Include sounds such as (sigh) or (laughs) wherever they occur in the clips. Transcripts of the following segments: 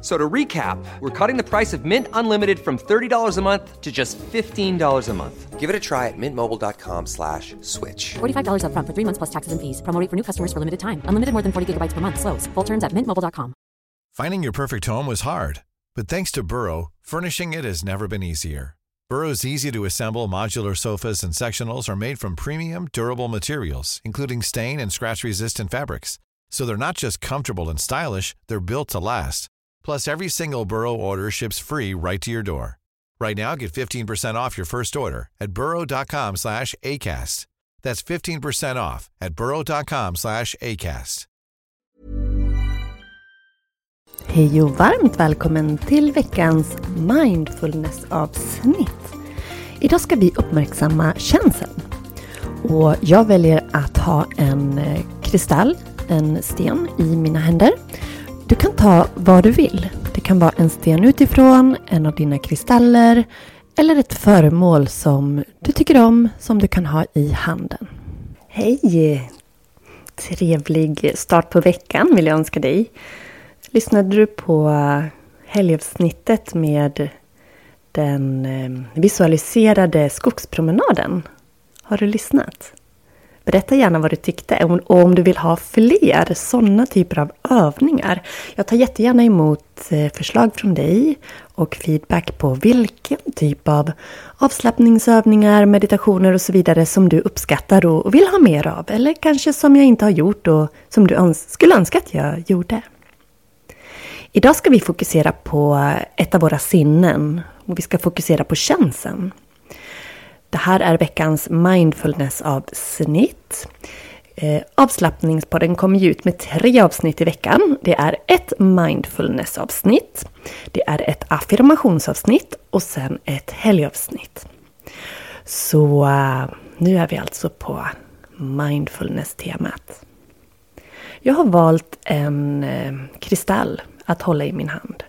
So to recap, we're cutting the price of Mint Unlimited from $30 a month to just $15 a month. Give it a try at mintmobile.com slash switch. $45 upfront for three months plus taxes and fees. Promo rate for new customers for limited time. Unlimited more than 40 gigabytes per month. Slows. Full terms at mintmobile.com. Finding your perfect home was hard, but thanks to Burrow, furnishing it has never been easier. Burrow's easy to assemble modular sofas and sectionals are made from premium, durable materials, including stain and scratch resistant fabrics. So they're not just comfortable and stylish, they're built to last. Plus, every single Burrow order ships free right to your door. Right now, get 15% off your first order at burrow.com slash ACAST. That's 15% off at burrow.com slash ACAST. Hej och varmt välkommen till veckans mindfulness-avsnitt. Idag ska vi uppmärksamma känseln. Och jag väljer att ha en eh, kristall, en sten, i mina händer. Du kan ta vad du vill. Det kan vara en sten utifrån, en av dina kristaller eller ett föremål som du tycker om som du kan ha i handen. Hej! Trevlig start på veckan vill jag önska dig. Lyssnade du på helgavsnittet med den eh, visualiserade skogspromenaden? Har du lyssnat? Berätta gärna vad du tyckte och om du vill ha fler sådana typer av övningar. Jag tar jättegärna emot eh, förslag från dig och feedback på vilken typ av avslappningsövningar, meditationer och så vidare som du uppskattar och vill ha mer av. Eller kanske som jag inte har gjort och som du öns skulle önska att jag gjorde. Idag ska vi fokusera på ett av våra sinnen och vi ska fokusera på känseln. Det här är veckans mindfulness-avsnitt. Eh, avslappningspodden kommer ut med tre avsnitt i veckan. Det är ett mindfulness-avsnitt, det är ett affirmationsavsnitt och sen ett helgavsnitt. Så eh, nu är vi alltså på mindfulness-temat. Jag har valt en eh, kristall att hålla i min hand.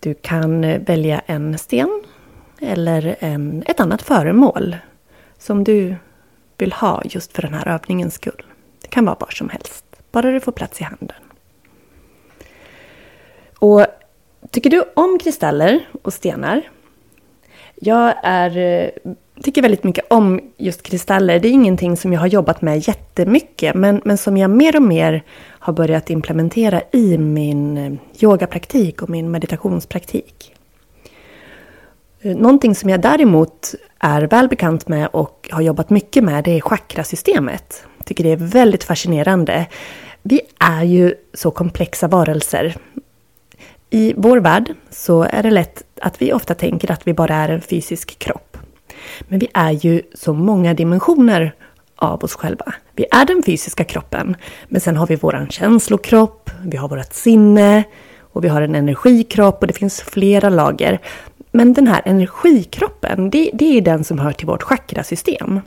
Du kan eh, välja en sten eller en, ett annat föremål som du vill ha just för den här övningens skull. Det kan vara var som helst, bara du får plats i handen. Och Tycker du om kristaller och stenar? Jag är, eh, tycker väldigt mycket om just kristaller. Det är ingenting som jag har jobbat med jättemycket, men, men som jag mer och mer har börjat implementera i min eh, yogapraktik och min meditationspraktik. Eh, någonting som jag däremot är väl bekant med och har jobbat mycket med det är chakrasystemet. Jag tycker det är väldigt fascinerande. Vi är ju så komplexa varelser. I vår värld så är det lätt att vi ofta tänker att vi bara är en fysisk kropp. Men vi är ju så många dimensioner av oss själva. Vi är den fysiska kroppen, men sen har vi våran känslokropp, vi har vårt sinne och vi har en energikropp och det finns flera lager. Men den här energikroppen, det, det är den som hör till vårt chakrasystem.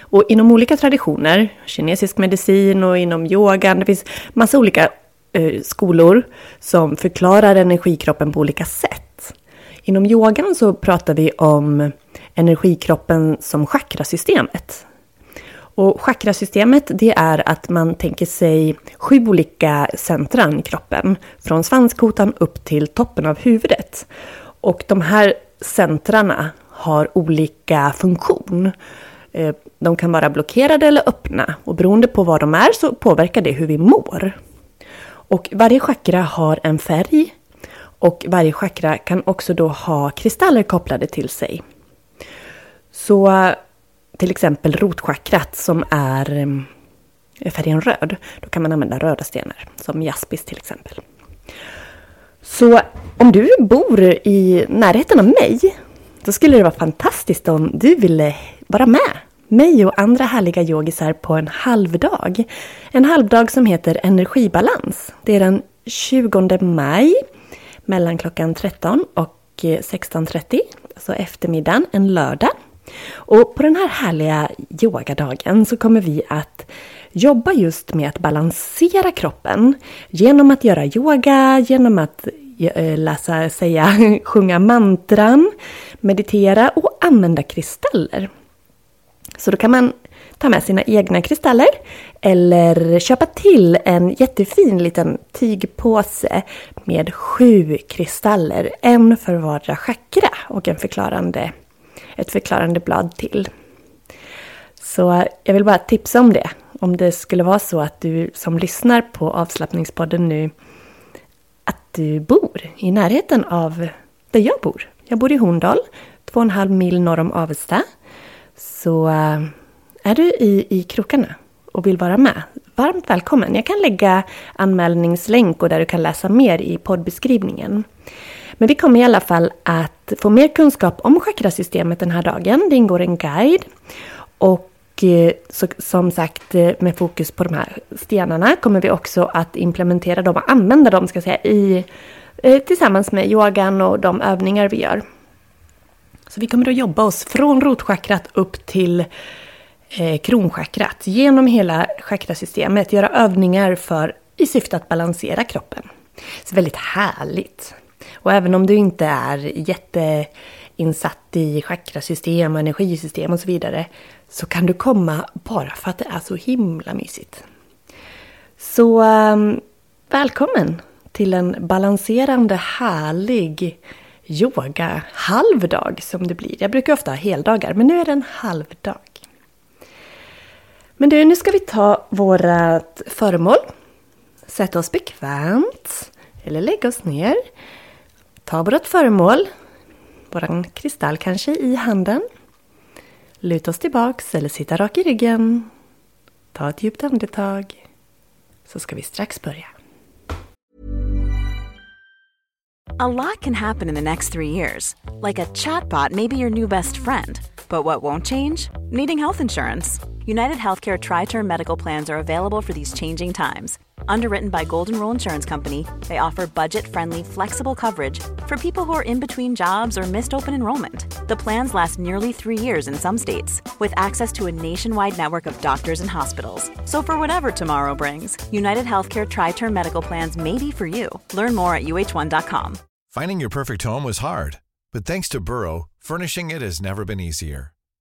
Och inom olika traditioner, kinesisk medicin och inom yogan, det finns massa olika eh, skolor som förklarar energikroppen på olika sätt. Inom yogan så pratar vi om energikroppen som chakrasystemet. Och chakrasystemet det är att man tänker sig sju olika centran i kroppen. Från svanskotan upp till toppen av huvudet. Och de här centrarna har olika funktion. Eh, de kan vara blockerade eller öppna och beroende på vad de är så påverkar det hur vi mår. Och varje chakra har en färg och varje chakra kan också då ha kristaller kopplade till sig. Så till exempel rotchakrat som är mm, färgen röd, då kan man använda röda stenar som jaspis till exempel. Så om du bor i närheten av mig, då skulle det vara fantastiskt om du ville vara med mig och andra härliga yogisar på en halvdag. En halvdag som heter Energibalans. Det är den 20 maj mellan klockan 13 och eh, 16.30, alltså eftermiddagen, en lördag. Och på den här härliga yogadagen så kommer vi att jobba just med att balansera kroppen genom att göra yoga, genom att eh, läsa, säga, (laughs) sjunga mantran, meditera och använda kristaller. Så då kan man ta med sina egna kristaller eller köpa till en jättefin liten tygpåse med sju kristaller. En för vardera chakra och en förklarande, ett förklarande blad till. Så eh, jag vill bara tipsa om det. Om det skulle vara så att du som lyssnar på avslappningspodden nu att du bor i närheten av där jag bor. Jag bor i Horndal, två och en halv mil norr om Avesta. Så eh, är du i, i krokarna och vill vara med, varmt välkommen. Jag kan lägga anmälningslänk och där du kan läsa mer i poddbeskrivningen. Men vi kommer i alla fall att få mer kunskap om chakrasystemet den här dagen. Det ingår en guide. Och eh, så, som sagt eh, med fokus på de här stenarna kommer vi också att implementera dem och använda dem ska jag säga, i, eh, tillsammans med yogan och de övningar vi gör. Så vi kommer att jobba oss från rotchakrat upp till eh, kronchakrat. Genom hela chakrasystemet. Göra övningar för, i syfte att balansera kroppen. Så väldigt härligt. Och även om du inte är jätteinsatt i chakrasystem och energisystem och så vidare. Så kan du komma bara för att det är så himla mysigt. Så um, välkommen till en balanserande härlig yoga halvdag som det blir. Jag brukar ofta ha heldagar men nu är det en halvdag. Men du, nu ska vi ta vårat föremål. Sätta oss bekvämt. Eller lägga oss ner. Ta vårt föremål. Våran kristall kanske i handen. Luta oss tillbaks eller sitta rak i ryggen. Ta ett djupt andetag. Så ska vi strax börja. A lot can happen in the next three years. Like a chatbot may be your new best friend. But what won't change? Needing health insurance. United Healthcare Tri Term Medical Plans are available for these changing times. Underwritten by Golden Rule Insurance Company, they offer budget friendly, flexible coverage for people who are in between jobs or missed open enrollment. The plans last nearly three years in some states, with access to a nationwide network of doctors and hospitals. So, for whatever tomorrow brings, United Healthcare Tri Term Medical Plans may be for you. Learn more at uh1.com. Finding your perfect home was hard, but thanks to Burrow, furnishing it has never been easier.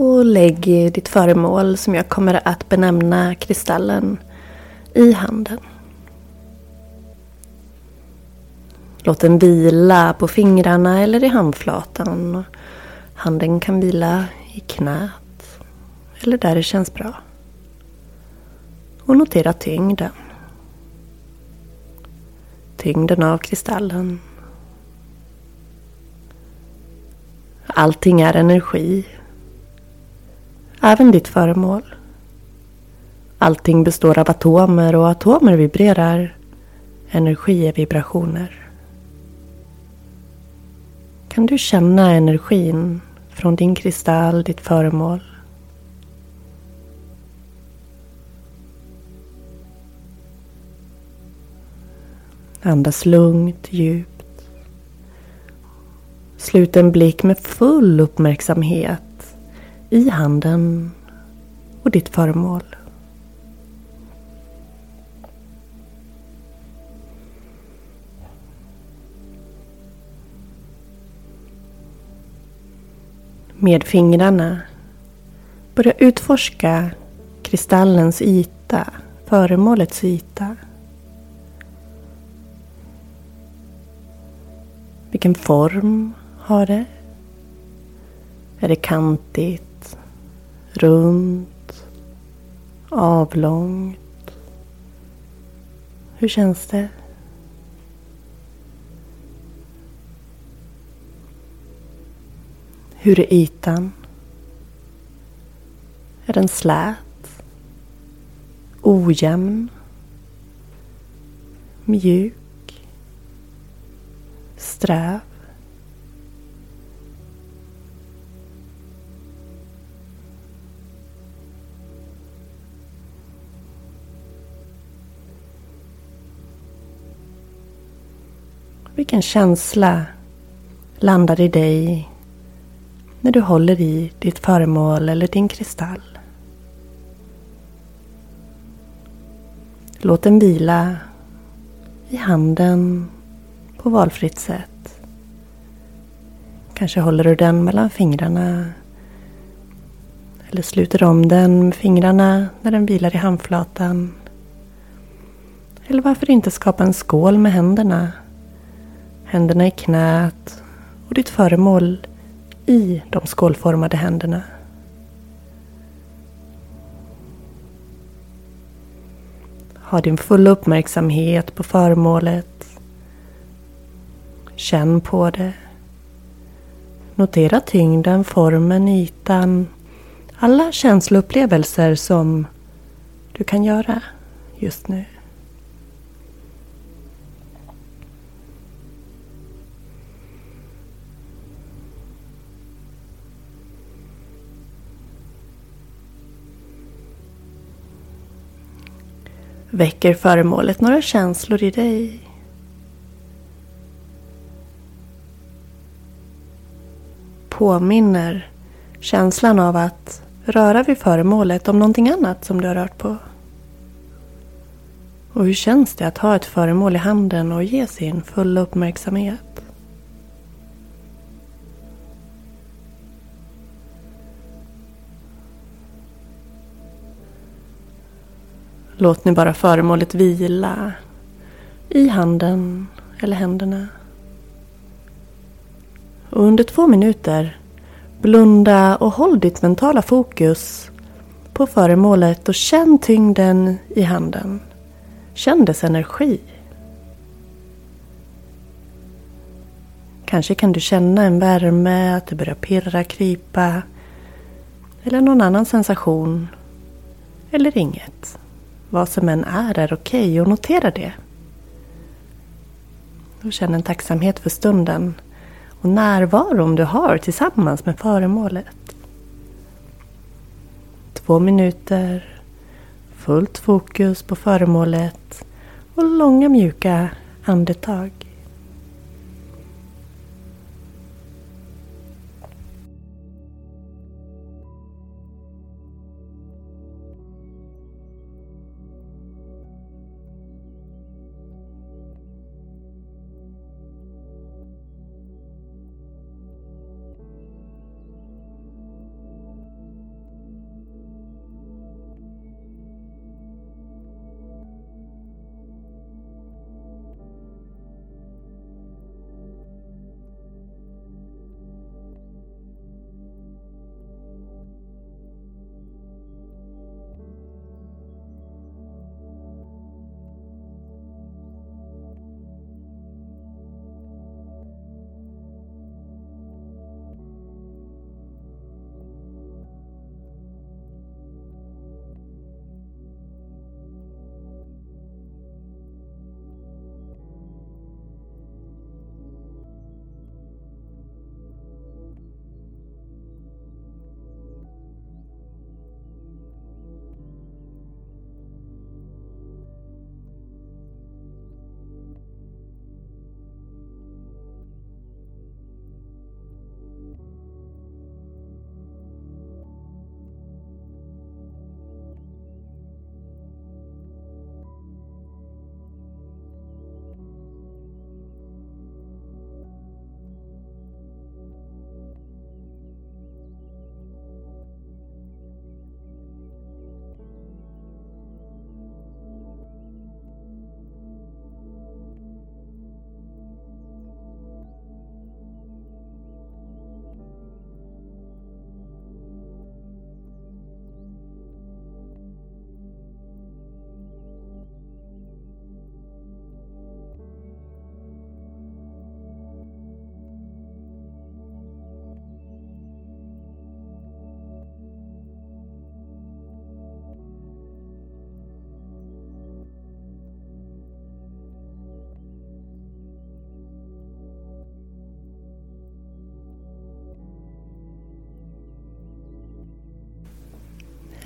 Och lägg ditt föremål som jag kommer att benämna kristallen i handen. Låt den vila på fingrarna eller i handflatan. Handen kan vila i knät eller där det känns bra. Och notera tyngden. Tyngden av kristallen. Allting är energi även ditt föremål. Allting består av atomer och atomer vibrerar. Energi är vibrationer. Kan du känna energin från din kristall, ditt föremål? Andas lugnt, djupt. Slut en blick med full uppmärksamhet i handen och ditt föremål. Med fingrarna börja utforska kristallens yta, föremålets yta. Vilken form har det? Är det kantigt? runt, Avlångt. Hur känns det? Hur är ytan? Är den slät? Ojämn? Mjuk? Sträv? Vilken känsla landar i dig när du håller i ditt föremål eller din kristall? Låt den vila i handen på valfritt sätt. Kanske håller du den mellan fingrarna eller sluter om den med fingrarna när den vilar i handflatan. Eller varför inte skapa en skål med händerna Händerna i knät och ditt föremål i de skålformade händerna. Ha din fulla uppmärksamhet på föremålet. Känn på det. Notera tyngden, formen, ytan. Alla känsloupplevelser som du kan göra just nu. Väcker föremålet några känslor i dig? Påminner känslan av att röra vid föremålet om någonting annat som du har rört på? Och hur känns det att ha ett föremål i handen och ge sin fulla uppmärksamhet? Låt nu bara föremålet vila i handen eller händerna. Och under två minuter blunda och håll ditt mentala fokus på föremålet och känn tyngden i handen. Känn dess energi. Kanske kan du känna en värme, att det börjar pirra, krypa. Eller någon annan sensation. Eller inget. Vad som än är, är okej okay och notera det. Och känn en tacksamhet för stunden och närvaron du har tillsammans med föremålet. Två minuter, fullt fokus på föremålet och långa mjuka andetag.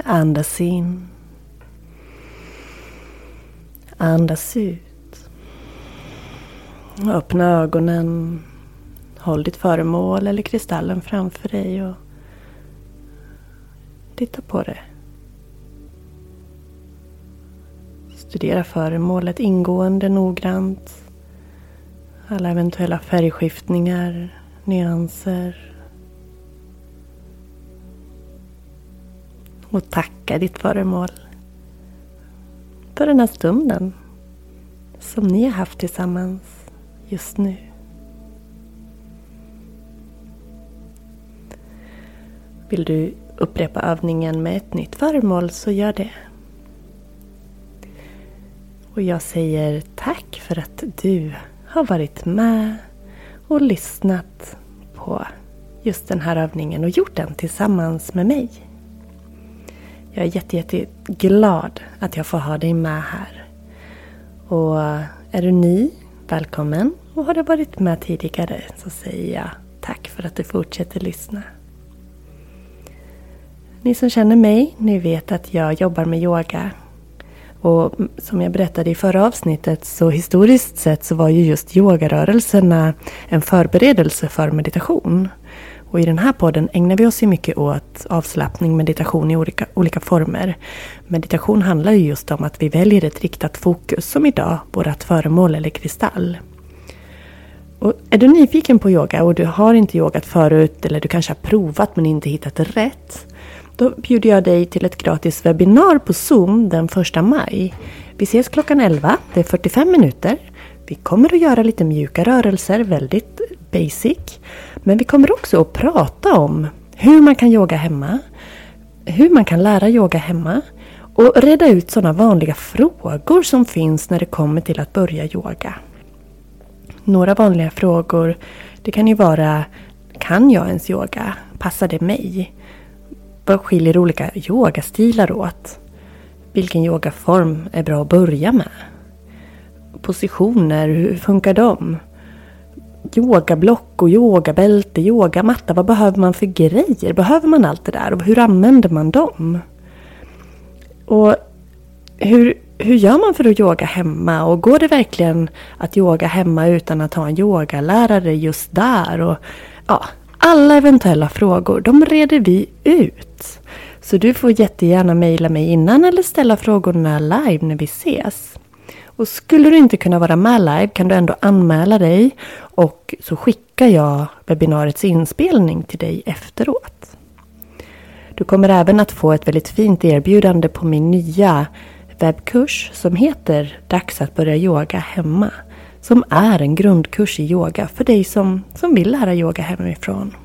Andas in. Andas ut. Öppna ögonen. Håll ditt föremål eller kristallen framför dig och titta på det. Studera föremålet ingående, noggrant. Alla eventuella färgskiftningar, nyanser. Och tacka ditt föremål för den här stunden som ni har haft tillsammans just nu. Vill du upprepa övningen med ett nytt föremål så gör det. Och jag säger tack för att du har varit med och lyssnat på just den här övningen och gjort den tillsammans med mig. Jag är jätte, jätte glad att jag får ha dig med här. Och är du ny, välkommen. Och har du varit med tidigare så säger jag tack för att du fortsätter lyssna. Ni som känner mig, ni vet att jag jobbar med yoga. Och som jag berättade i förra avsnittet så historiskt sett så var ju just yogarörelserna en förberedelse för meditation. Och i den här podden ägnar vi oss ju mycket åt avslappning, meditation i olika, olika former. Meditation handlar ju just om att vi väljer ett riktat fokus, som idag vårt föremål eller kristall. Och är du nyfiken på yoga och du har inte yogat förut eller du kanske har provat men inte hittat rätt. Då bjuder jag dig till ett gratis webbinar på Zoom den 1 maj. Vi ses klockan 11, det är 45 minuter. Vi kommer att göra lite mjuka rörelser, väldigt basic. Men vi kommer också att prata om hur man kan yoga hemma. Hur man kan lära yoga hemma. Och reda ut sådana vanliga frågor som finns när det kommer till att börja yoga. Några vanliga frågor det kan ju vara Kan jag ens yoga? Passar det mig? Vad skiljer olika yogastilar åt? Vilken yogaform är bra att börja med? Positioner, hur funkar de? Yogablock och yogabälte, yogamatta. Vad behöver man för grejer? Behöver man allt det där? Och hur använder man dem? Och hur, hur gör man för att yoga hemma? Och går det verkligen att yoga hemma utan att ha en yogalärare just där? Och ja, alla eventuella frågor, de reder vi ut. Så du får jättegärna mejla mig innan eller ställa frågorna live när vi ses. Och skulle du inte kunna vara med live kan du ändå anmäla dig och så skickar jag webbinariets inspelning till dig efteråt. Du kommer även att få ett väldigt fint erbjudande på min nya webbkurs som heter Dags att börja yoga hemma. Som är en grundkurs i yoga för dig som, som vill lära yoga hemifrån.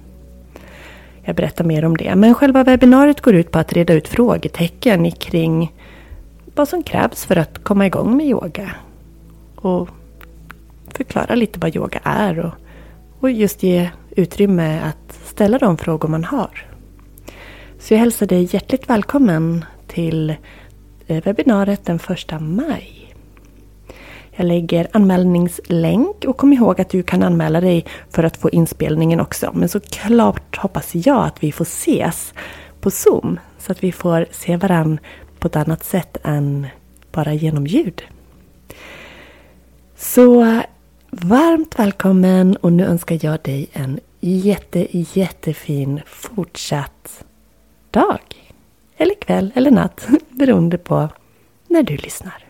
Jag berättar mer om det. Men själva webbinariet går ut på att reda ut frågetecken kring vad som krävs för att komma igång med yoga. Och förklara lite vad yoga är och, och just ge utrymme att ställa de frågor man har. Så jag hälsar dig hjärtligt välkommen till eh, webbinariet den första maj. Jag lägger anmälningslänk och kom ihåg att du kan anmäla dig för att få inspelningen också. Men såklart hoppas jag att vi får ses på Zoom så att vi får se varann på ett annat sätt än bara genom ljud. Så varmt välkommen och nu önskar jag dig en jätte, jättefin fortsatt dag. Eller kväll eller natt (laughs) beroende på när du lyssnar.